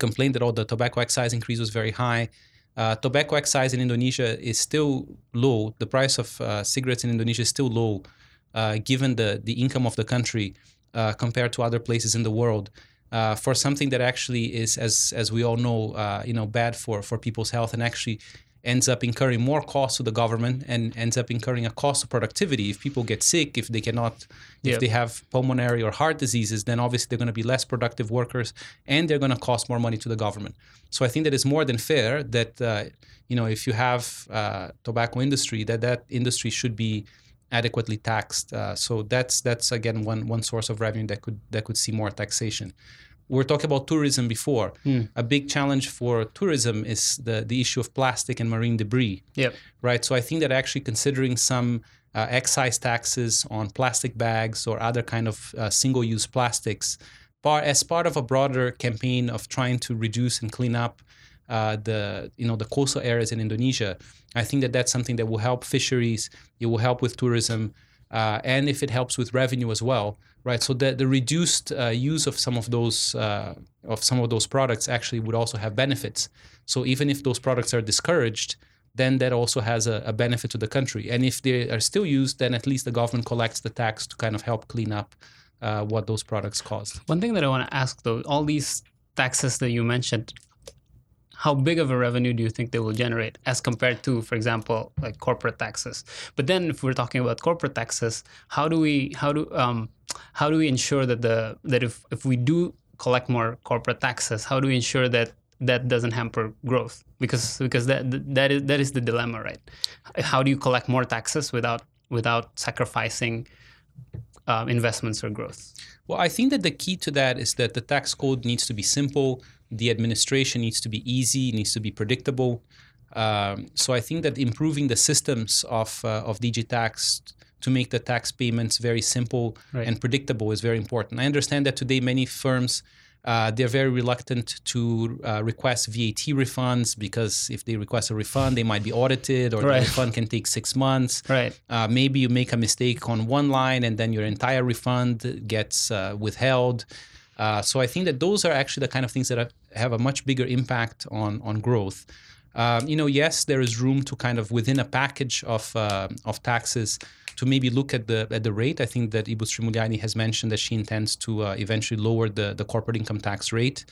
[SPEAKER 2] complaint that all the tobacco excise increase was very high, uh, tobacco excise in Indonesia is still low. The price of uh, cigarettes in Indonesia is still low, uh, given the the income of the country uh, compared to other places in the world. Uh, for something that actually is, as as we all know, uh, you know, bad for for people's health and actually ends up incurring more cost to the government and ends up incurring a cost of productivity. If people get sick, if they cannot, if they have pulmonary or heart diseases, then obviously they're going to be less productive workers and they're going to cost more money to the government. So I think that it's more than fair that uh, you know if you have uh, tobacco industry, that that industry should be adequately taxed. Uh, so that's that's again one one source of revenue that could that could see more taxation. We are talking about tourism before. A big challenge for tourism is the the issue of plastic and marine debris
[SPEAKER 1] Yep.
[SPEAKER 2] right? So I think that actually considering some uh, excise taxes on plastic bags or other kind of uh, single-use plastics, par- as part of a broader campaign of trying to reduce and clean up uh, the you know the coastal areas in Indonesia, I think that that's something that will help fisheries. It will help with tourism, uh, and if it helps with revenue as well, right? So the the reduced uh, use of some of those uh, of some of those products actually would also have benefits. So even if those products are discouraged, then that also has a, a benefit to the country. And if they are still used, then at least the government collects the tax to kind of help clean up uh, what those products caused.
[SPEAKER 1] One thing that I want to ask though, all these taxes that you mentioned, how big of a revenue do you think they will generate as compared to, for example, like corporate taxes? But then, if we're talking about corporate taxes, how do we how do um, how do we ensure that the that if if we do collect more corporate taxes, how do we ensure that that doesn't hamper growth? Because because that that is that is the dilemma, right? How do you collect more taxes without without sacrificing um, investments or growth?
[SPEAKER 2] Well, I think that the key to that is that the tax code needs to be simple. The administration needs to be easy, needs to be predictable. Um, so I think that improving the systems of uh, of DigiTax to make the tax payments very simple
[SPEAKER 1] Right.
[SPEAKER 2] and predictable is very important. I understand that today many firms uh, they're very reluctant to uh, request VAT refunds because if they request a refund, they might be audited, or
[SPEAKER 1] Right.
[SPEAKER 2] the refund can take six months.
[SPEAKER 1] Right.
[SPEAKER 2] Uh, maybe you make a mistake on one line and then your entire refund gets uh, withheld. Uh, so I think that those are actually the kind of things that have- have a much bigger impact on on growth. Um, you know, yes, there is room to kind of within a package of uh, of taxes to maybe look at the at the rate. I think that Ibu Sri Mulyani has mentioned that she intends to uh, eventually lower the the corporate income tax rate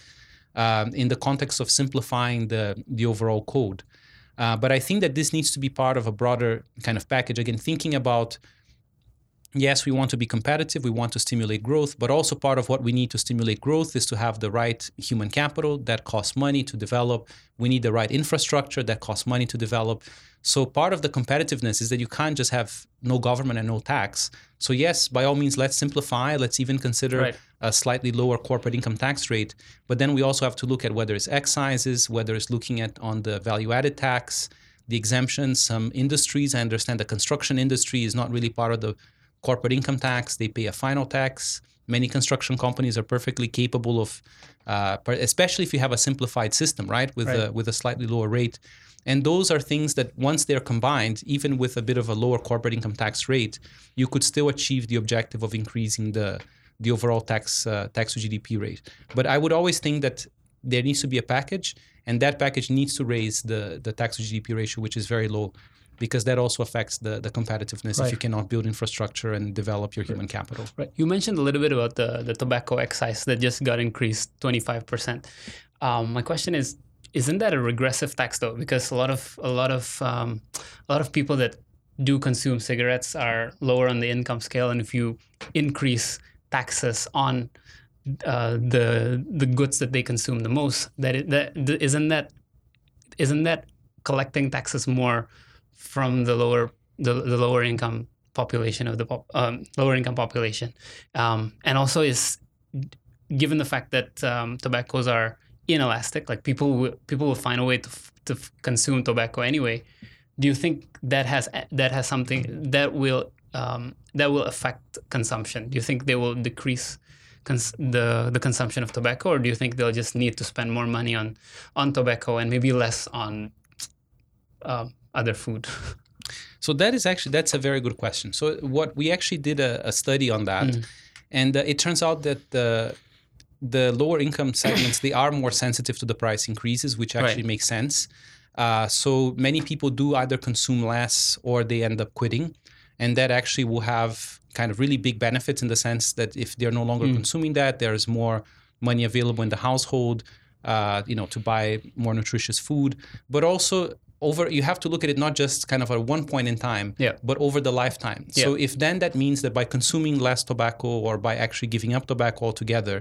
[SPEAKER 2] um, in the context of simplifying the the overall code. Uh, but I think that this needs to be part of a broader kind of package. Again, thinking about yes, we want to be competitive, we want to stimulate growth, but also part of what we need to stimulate growth is to have the right human capital that costs money to develop. We need the right infrastructure that costs money to develop. So part of the competitiveness is that you can't just have no government and no tax. So yes, by all means, let's simplify. Let's even consider
[SPEAKER 1] Right.
[SPEAKER 2] a slightly lower corporate income tax rate. But then we also have to look at whether it's excises, whether it's looking at on the value-added tax, the exemptions. Some industries, I understand the construction industry is not really part of the corporate income tax. They pay a final tax. Many construction companies are perfectly capable of, uh, especially if you have a simplified system, right, with
[SPEAKER 1] Right.
[SPEAKER 2] a with a slightly lower rate. And those are things that once they're combined, even with a bit of a lower corporate income tax rate, you could still achieve the objective of increasing the the overall tax uh, tax to GDP rate. But I would always think that there needs to be a package, and that package needs to raise the the tax to GDP ratio, which is very low because that also affects the, the competitiveness
[SPEAKER 1] Right.
[SPEAKER 2] if you cannot build infrastructure and develop your human capital.
[SPEAKER 1] Right. You mentioned a little bit about the, the tobacco excise that just got increased 25%. Um, my question is, isn't that a regressive tax though? Because a lot of a lot of um, a lot of people that do consume cigarettes are lower on the income scale, and if you increase taxes on uh, the the goods that they consume the most, that it, that th- isn't that isn't that collecting taxes more from the lower the, the lower income population of the um, lower income population, um, and also is given the fact that um, tobaccos are inelastic, like people will, people will find a way to f- to f- consume tobacco anyway. Do you think that has that has something that will um, that will affect consumption? Do you think they will decrease cons- the the consumption of tobacco, or do you think they'll just need to spend more money on on tobacco and maybe less on um, other food?
[SPEAKER 2] So that is actually that's a very good question. So what we actually did a, a study on that,
[SPEAKER 1] Mm.
[SPEAKER 2] and uh, it turns out that the the lower income segments they are more sensitive to the price increases, which actually
[SPEAKER 1] Right.
[SPEAKER 2] makes sense. Uh, so many people do either consume less or they end up quitting, and that actually will have kind of really big benefits in the sense that if they're no longer consuming that, there's more money available in the household, uh, you know, to buy more nutritious food, but also over you have to look at it not just kind of at one point in time
[SPEAKER 1] Yeah.
[SPEAKER 2] but over the lifetime so if then that means that by consuming less tobacco or by actually giving up tobacco altogether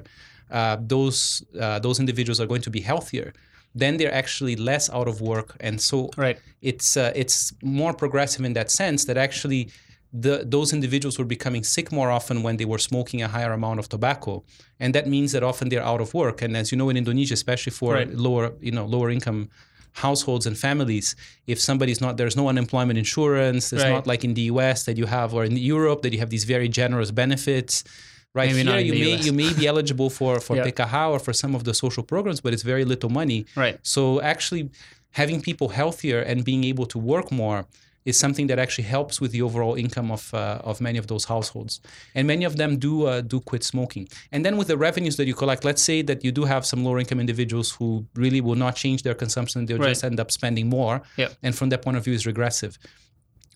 [SPEAKER 2] uh, those uh, those individuals are going to be healthier then they're actually less out of work and so
[SPEAKER 1] Right.
[SPEAKER 2] it's uh, it's more progressive in that sense that actually the, those individuals were becoming sick more often when they were smoking a higher amount of tobacco, and that means that often they're out of work. And as you know, in Indonesia, especially for
[SPEAKER 1] Right.
[SPEAKER 2] lower you know lower income households and families, if somebody's not there's no unemployment insurance, it's
[SPEAKER 1] Right.
[SPEAKER 2] not like in the U.S. that you have or in Europe that you have these very generous benefits. Right
[SPEAKER 1] Maybe
[SPEAKER 2] here, you may
[SPEAKER 1] US.
[SPEAKER 2] you may be eligible for for. PKH or for some of the social programs, but it's very little money.
[SPEAKER 1] Right.
[SPEAKER 2] So actually, having people healthier and being able to work more is something that actually helps with the overall income of uh, of many of those households. And many of them do uh, do quit smoking. And then with the revenues that you collect, let's say that you do have some lower income individuals who really will not change their consumption; they'll
[SPEAKER 1] Right.
[SPEAKER 2] just end up spending more.
[SPEAKER 1] Yep.
[SPEAKER 2] And from that point of view, is regressive.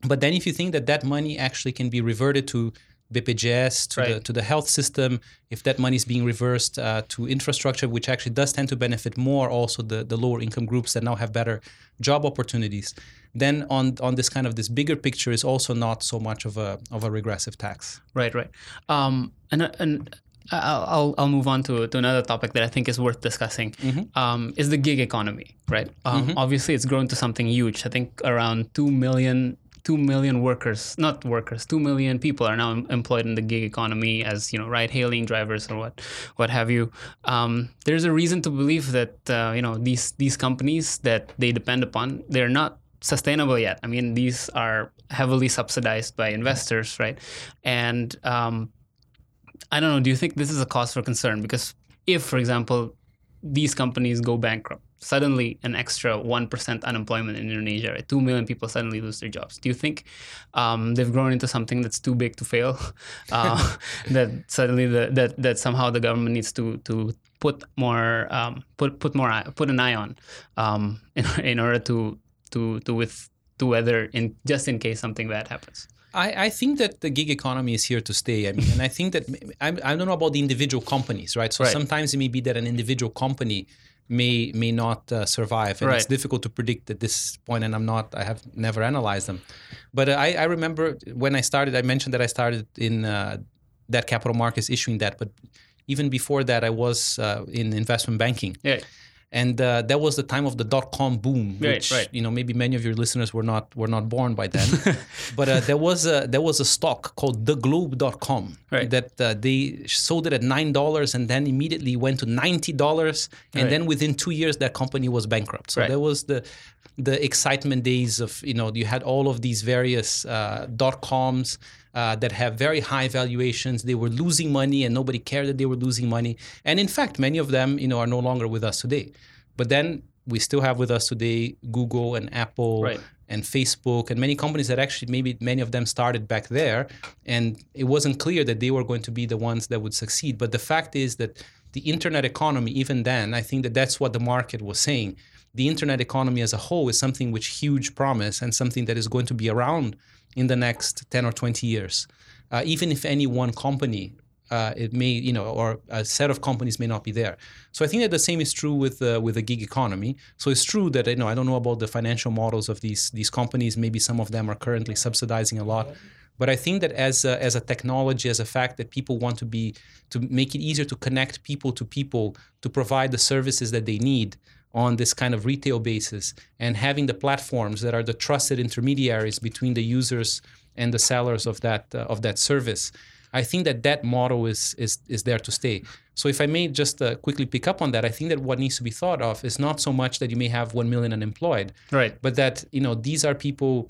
[SPEAKER 2] But then, if you think that that money actually can be reverted to BPJS, to, the, to the health system, if that money is being reversed uh, to infrastructure, which actually does tend to benefit more also the, the lower income groups that now have better job opportunities, then on, on this kind of this bigger picture is also not so much of a, of a regressive tax.
[SPEAKER 1] Right, right. Um, and and I'll I'll- move on to to another topic that I think is worth discussing. Um, is the gig economy, right? Um, Obviously, it's grown to something huge. I think around two million. Two million workers, not workers, two million people are now employed in the gig economy as you know, ride-hailing drivers or what, what have you. Um, there's a reason to believe that uh, you know these these companies that they depend upon, they're not sustainable yet. I mean, these are heavily subsidized by investors, right? And um, I don't know. Do you think this is a cause for concern? Because if, for example, these companies go bankrupt, suddenly an extra one percent unemployment in Indonesia, right? two million people suddenly lose their jobs. Do you think um, they've grown into something that's too big to fail? Uh, that suddenly the, that that somehow the government needs to to put more um, put put more eye- put an eye on um, in, in order to to to with to weather in just in case something bad happens.
[SPEAKER 2] I, I think that the gig economy is here to stay. I mean, and I think that I, I don't know about the individual companies, right? So
[SPEAKER 1] Right.
[SPEAKER 2] sometimes it may be that an individual company may may not uh, survive, and it's difficult to predict at this point. And I'm not, I have never analyzed them, but I, I remember when I started, I mentioned that I started in uh, that capital markets issuing that, but even before that, I was uh, in investment banking.
[SPEAKER 1] Yeah.
[SPEAKER 2] And uh, that was the time of the dot com boom,
[SPEAKER 1] Right,
[SPEAKER 2] which
[SPEAKER 1] right.
[SPEAKER 2] you know maybe many of your listeners were not were not born by then, but uh, there was a there was a stock called theglobe.com
[SPEAKER 1] Right.
[SPEAKER 2] that uh, they sold it at nine dollars and then immediately went to ninety dollars, and
[SPEAKER 1] Right.
[SPEAKER 2] then within two years that company was bankrupt. So
[SPEAKER 1] Right.
[SPEAKER 2] there was the the excitement days of you know you had all of these various uh, dot coms. Uh, that have very high valuations. They were losing money, and nobody cared that they were losing money. And in fact, many of them, you know, are no longer with us today. But then we still have with us today Google and Apple
[SPEAKER 1] Right.
[SPEAKER 2] and Facebook and many companies that actually maybe many of them started back there, and it wasn't clear that they were going to be the ones that would succeed. But the fact is that the internet economy, even then, I think that that's what the market was saying the internet economy as a whole is something which huge promise and something that is going to be around in the next 10 or 20 years. Uh, even if any one company uh, it may you know or a set of companies may not be there. So i think that the same is true with uh, with the gig economy. So it's true that you know i don't know about the financial models of these these companies. Maybe some of them are currently subsidizing a lot. But i think that as a, as a technology as a fact that people want to be to make it easier to connect people to people to provide the services that they need on this kind of retail basis and having the platforms that are the trusted intermediaries between the users and the sellers of that uh, of that service I think that that model is is is there to stay. So if I may just uh, quickly pick up on that, I think that what needs to be thought of is not so much that you may have one million unemployed,
[SPEAKER 1] right?
[SPEAKER 2] But that you know these are people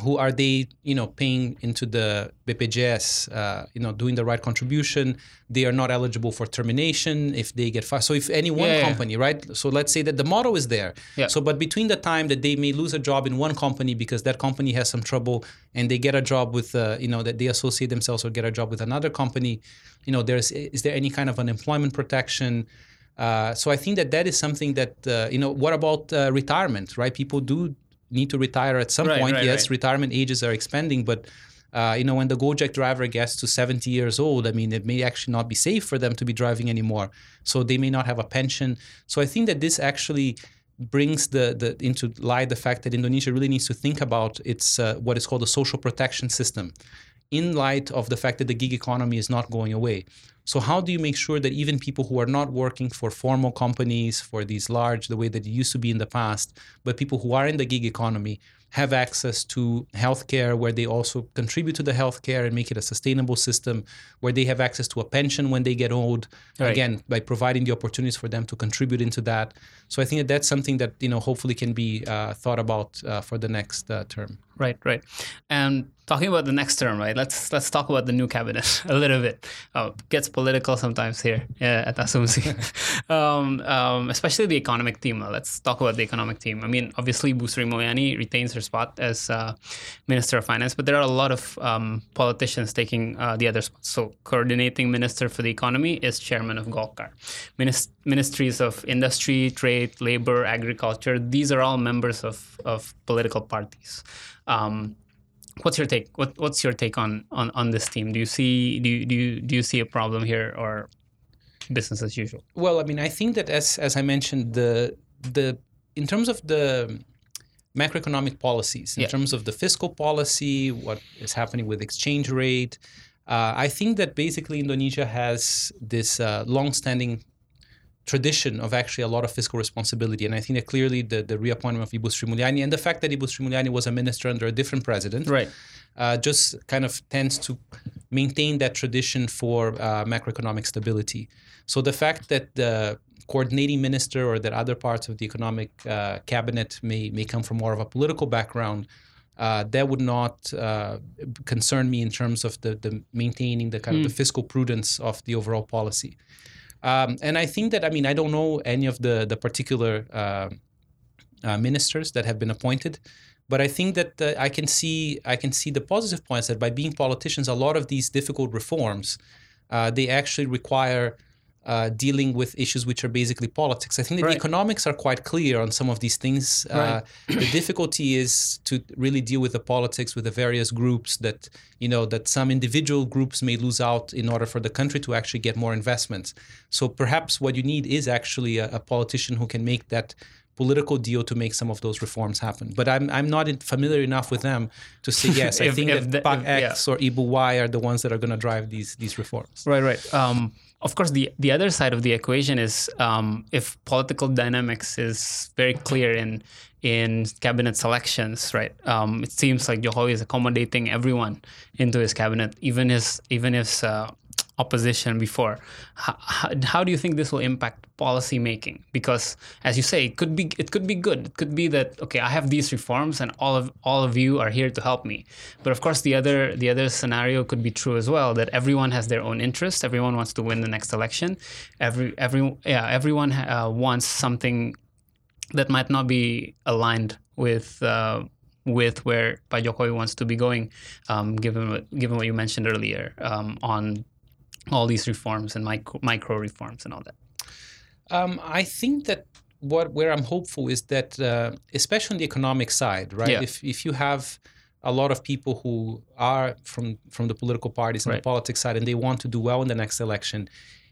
[SPEAKER 2] who are they you know paying into the BPJS uh, you know doing the right contribution they are not eligible for termination if they get fired so if any one yeah, company yeah. right so let's say that the model is there yeah. so but between the time that they may lose a job in one company because that company has some trouble and they get a job with uh, you know that they associate themselves or get a job with another company you know there's is there any kind of unemployment protection uh, so I think that that is something that uh, you know. What about uh, retirement? Right? People do need to retire at some right, point. Right, yes, retirement ages are expanding, but uh, you know, when the Gojek driver gets to 70 years old, I mean, it may actually not be safe for them to be driving anymore. So they may not have a pension. So I think that this actually brings the, the into light the fact that Indonesia really needs to think about its uh, what is called a social protection system in light of the fact that the gig economy is not going away. So how do you make sure that even people who are not working for formal companies, for these large, the way that it used to be in the past, but people who are in the gig economy have access to healthcare where they also contribute to the healthcare and make it a sustainable system where they have access to a pension when they get old right. again by providing the opportunities for them to contribute into that. So i think that that's something that you know hopefully can be uh, thought about uh, for the next uh, term.
[SPEAKER 1] Right right. And talking about the next term, right? Let's let's talk about the new cabinet a little bit. Oh, gets political sometimes here yeah, at Asumsi, um, um, especially the economic team. Let's talk about the economic team. I mean, obviously, Bu Sri Mulyani retains her spot as uh, Minister of Finance, but there are a lot of um, politicians taking uh, the other spots. So, coordinating minister for the economy is chairman of Golkar. Minis- ministries of industry, trade, labor, agriculture. These are all members of of political parties. Um, what's your take? What, what's your take on, on on this team? Do you see do you, do you, do you see a problem here or business as usual?
[SPEAKER 2] Well, I mean, I think that as as I mentioned, the the in terms of the macroeconomic policies, in yeah. terms of the fiscal policy, what is happening with exchange rate, uh, I think that basically Indonesia has this uh, long-standing tradition of actually a lot of fiscal responsibility. And I think that clearly the, the reappointment of Ibu Sri Mulyani and the fact that Ibu Sri Mulyani was a minister under a different president
[SPEAKER 1] right.
[SPEAKER 2] Uh, just kind of tends to maintain that tradition for uh, macroeconomic stability. So the fact that the coordinating minister or that other parts of the economic uh, cabinet may, may come from more of a political background uh, that would not uh, concern me in terms of the, the maintaining the kind mm. of the hmm. fiscal prudence of the overall policy. Um, and I think that I mean I don't know any of the the particular uh, uh, ministers that have been appointed, but I think that uh, I can see I can see the positive points that by being politicians, a lot of these difficult reforms uh, they actually require uh, dealing with issues which are basically politics. I think that right. the economics are quite clear on some of these things. Uh, right. Uh, the difficulty is to really deal with the politics with the various groups that you know that some individual groups may lose out in order for the country to actually get more investments. So perhaps what you need is actually a, a politician who can make that political deal to make some of those reforms happen. But I'm I'm not familiar enough with them to say yes. if, I think that the, if, X yeah. or Ibu Y are the ones that are going to drive these these reforms.
[SPEAKER 1] Right, right. Um, of course, the the other side of the equation is um, if political dynamics is very clear in in cabinet selections, right? Um, it seems like Jokowi is accommodating everyone into his cabinet, even his even his uh, opposition before. How, how, do you think this will impact policy making? Because as you say, it could be it could be good. It could be that okay, I have these reforms and all of all of you are here to help me. But of course, the other the other scenario could be true as well that everyone has their own interest. Everyone wants to win the next election. Every every yeah, everyone uh, wants something that might not be aligned with uh, with where Pak Jokowi wants to be going, um, given given what you mentioned earlier um, on all these reforms and micro, micro reforms and all that?
[SPEAKER 2] Um, I think that what where I'm hopeful is that, uh, especially on the economic side, right?
[SPEAKER 1] Yeah.
[SPEAKER 2] If if you have a lot of people who are from from the political parties and
[SPEAKER 1] Right.
[SPEAKER 2] the politics side, and they want to do well in the next election,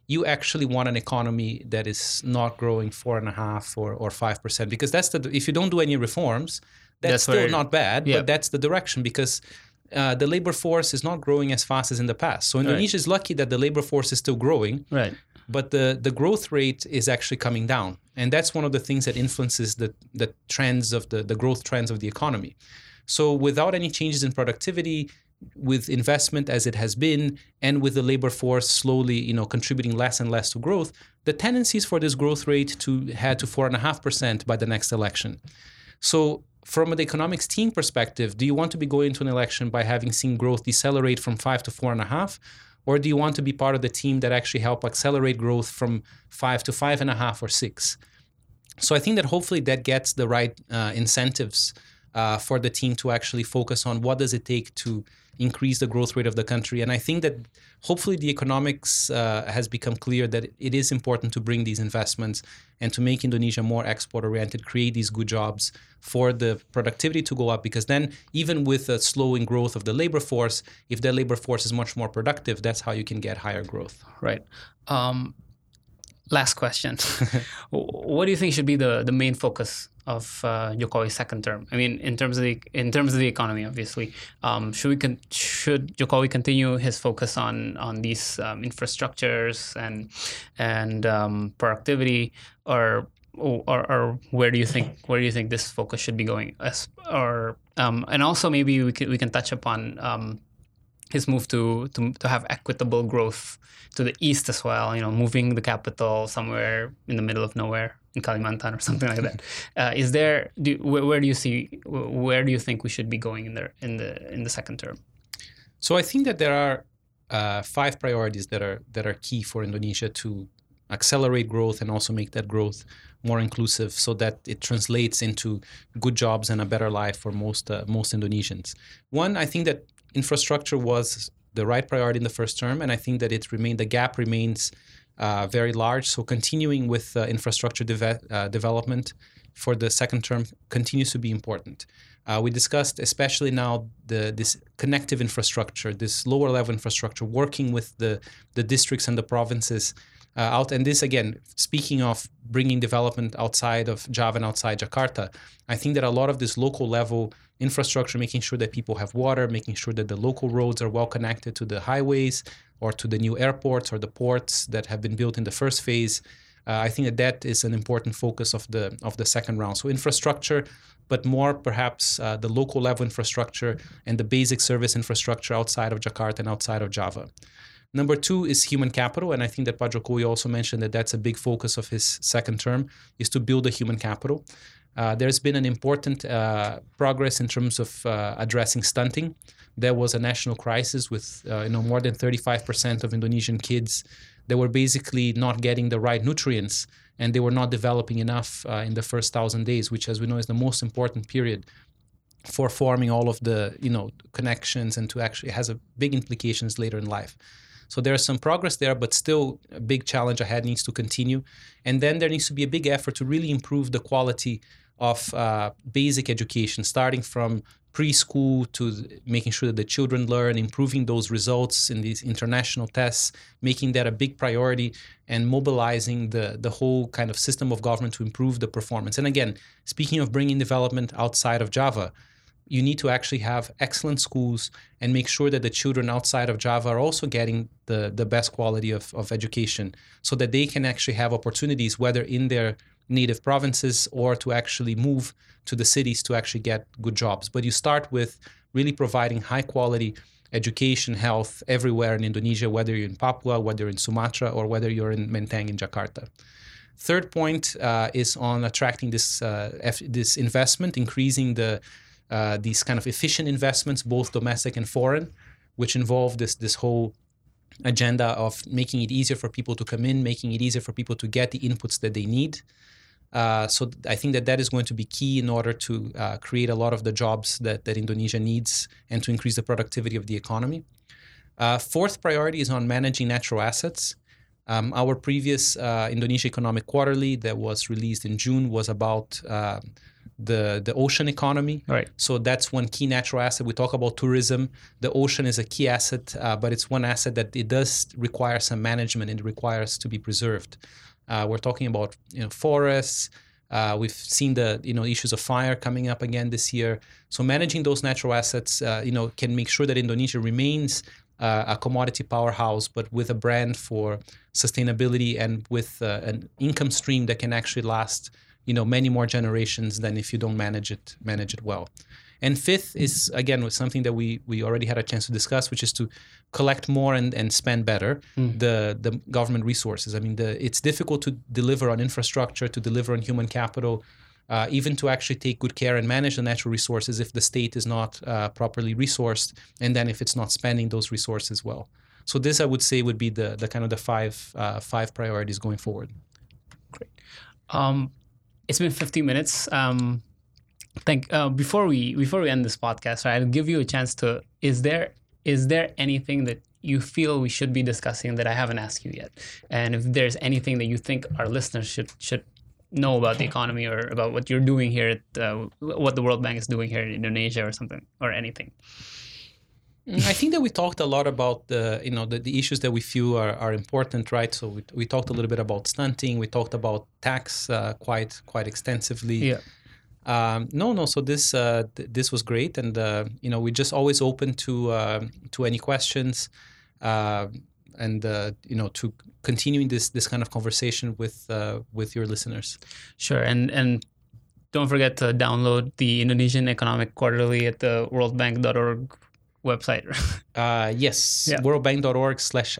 [SPEAKER 2] you actually want an economy that is not growing four and a half or or five percent, because that's the if you don't do any reforms, that's,
[SPEAKER 1] That's
[SPEAKER 2] still
[SPEAKER 1] where-
[SPEAKER 2] not bad,
[SPEAKER 1] yeah.
[SPEAKER 2] but that's the direction because. Uh, the labor force is not growing as fast as in the past. So Indonesia is lucky that the labor force is still growing,
[SPEAKER 1] Right.
[SPEAKER 2] but the the growth rate is actually coming down and that's one of the things that influences the the trends of the the growth trends of the economy so without any changes in productivity with investment as it has been and with the labor force slowly you know contributing less and less to growth the tendency is for this growth rate to head to four and a half percent by the next election so from the economics team perspective, do you want to be going into an election by having seen growth decelerate from five to four and a half? Or do you want to be part of the team that actually help accelerate growth from five to five and a half or six? So I think that hopefully that gets the right uh, incentives uh, for the team to actually focus on what does it take to increase the growth rate of the country. And I think that hopefully the economics uh, has become clear that it is important to bring these investments and to make Indonesia more export oriented, create these good jobs for the productivity to go up. Because then, even with a slowing growth of the labor force, if the labor force is much more productive, that's how you can get higher growth.
[SPEAKER 1] Right. Um, last question. what do you think should be the, the main focus of uh, Jokowi's second term? I mean, in terms of the in terms of the economy, obviously, um, should we con- should Jokowi continue his focus on on these um, infrastructures and and um, productivity, or, or or where do you think where do you think this focus should be going? As, or um, and also maybe we can we can touch upon um, his move to, to to have equitable growth to the east as well. You know, moving the capital somewhere in the middle of nowhere in Kalimantan or something like that. Uh, is there? Do, where, where do you see? Where do you think we should be going in the in the in the second term?
[SPEAKER 2] So I think that there are uh, five priorities that are that are key for Indonesia to accelerate growth and also make that growth more inclusive, so that it translates into good jobs and a better life for most uh, most Indonesians. One, I think that infrastructure was the right priority in the first term, and I think that it remained the gap remains uh, very large. So continuing with uh, infrastructure deve- uh, development for the second term continues to be important. Uh, we discussed, especially now, the this connective infrastructure, this lower level infrastructure, working with the the districts and the provinces uh, out. And this again, speaking of bringing development outside of Java and outside Jakarta, I think that a lot of this local level infrastructure, making sure that people have water, making sure that the local roads are well connected to the highways or to the new airports or the ports that have been built in the first phase. Uh, I think that that is an important focus of the of the second round. So infrastructure, but more perhaps uh, the local level infrastructure and the basic service infrastructure outside of Jakarta and outside of Java. Number two is human capital, and I think that Pak Jokowi also mentioned that that's a big focus of his second term is to build a human capital. Uh, there's been an important uh, progress in terms of uh, addressing stunting. There was a national crisis with uh, you know more than 35% of Indonesian kids that were basically not getting the right nutrients and they were not developing enough uh, in the first thousand days, which, as we know, is the most important period for forming all of the you know connections and to actually has a big implications later in life. So there's some progress there, but still a big challenge ahead needs to continue. And then there needs to be a big effort to really improve the quality of uh, basic education, starting from preschool to making sure that the children learn, improving those results in these international tests, making that a big priority, and mobilizing the, the whole kind of system of government to improve the performance. And again, speaking of bringing development outside of Java, you need to actually have excellent schools and make sure that the children outside of Java are also getting the, the best quality of, of education so that they can actually have opportunities, whether in their native provinces or to actually move to the cities to actually get good jobs. But you start with really providing high quality education, health everywhere in Indonesia, whether you're in Papua, whether you're in Sumatra, or whether you're in Menteng in Jakarta. Third point uh, is on attracting this uh, F- this investment, increasing the uh, these kind of efficient investments, both domestic and foreign, which involve this this whole agenda of making it easier for people to come in, making it easier for people to get the inputs that they need. Uh, so I think that that is going to be key in order to uh, create a lot of the jobs that, that Indonesia needs and to increase the productivity of the economy. Uh, fourth priority is on managing natural assets. Um, our previous uh, Indonesia Economic Quarterly that was released in June was about uh, the the ocean economy.
[SPEAKER 1] Right.
[SPEAKER 2] So that's one key natural asset. We talk about tourism. The ocean is a key asset, uh, but it's one asset that it does require some management. It requires to be preserved. Uh, we're talking about you know forests. Uh, we've seen the you know issues of fire coming up again this year. So managing those natural assets, uh, you know, can make sure that Indonesia remains uh, a commodity powerhouse, but with a brand for sustainability and with uh, an income stream that can actually last you know many more generations than if you don't manage it manage it well. And fifth is again with something that we we already had a chance to discuss, which is to collect more and, and spend better
[SPEAKER 1] Mm.
[SPEAKER 2] the the government resources. I mean, the it's difficult to deliver on infrastructure, to deliver on human capital, uh, even to actually take good care and manage the natural resources if the state is not uh, properly resourced, and then if it's not spending those resources well. So this, I would say, would be the the kind of the five uh, five priorities going forward.
[SPEAKER 1] Um, it's been 15 minutes. Um, think uh, before we before we end this podcast, right, I'll give you a chance to. Is there is there anything that you feel we should be discussing that I haven't asked you yet? And if there's anything that you think our listeners should should know about the economy or about what you're doing here at uh, what the World Bank is doing here in Indonesia or something or anything.
[SPEAKER 2] Mm, I think that we talked a lot about the you know the, the issues that we feel are, are important, right? So we, we talked a little bit about stunting. We talked about tax uh, quite quite extensively.
[SPEAKER 1] Yeah.
[SPEAKER 2] Um, no, no. So this uh, th- this was great, and uh, you know we just always open to uh, to any questions, uh, and uh, you know to continuing this this kind of conversation with uh, with your listeners.
[SPEAKER 1] Sure, and and don't forget to download the Indonesian Economic Quarterly at the worldbank.org website.
[SPEAKER 2] Uh, yes,
[SPEAKER 1] Yeah.
[SPEAKER 2] worldbank.org slash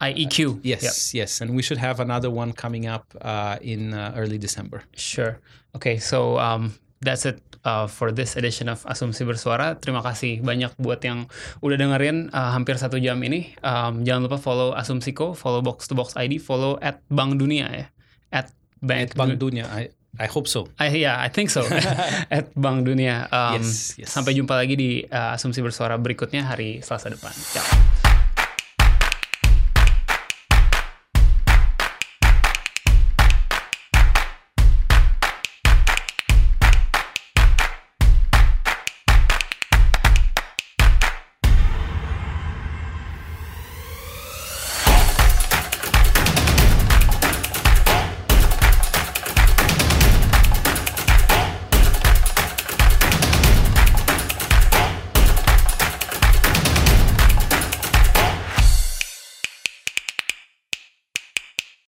[SPEAKER 2] IEQ.
[SPEAKER 1] IEQ.
[SPEAKER 2] Yes, yes, and we should have another one coming up uh, in uh, early December.
[SPEAKER 1] Sure. Okay, so um, that's it uh, for this edition of Asumsi Bersuara. Terima kasih banyak buat yang udah dengerin uh, hampir satu jam ini. Um, jangan lupa follow Asumsiko, follow Box to Box ID, follow at Bank Dunia ya. At Bank,
[SPEAKER 2] Bank Dunia, I, I hope so.
[SPEAKER 1] I, yeah, I think so. at Bank Dunia. Um,
[SPEAKER 2] Yes, yes.
[SPEAKER 1] Sampai jumpa lagi di uh, Asumsi Bersuara berikutnya hari Selasa depan. Ciao.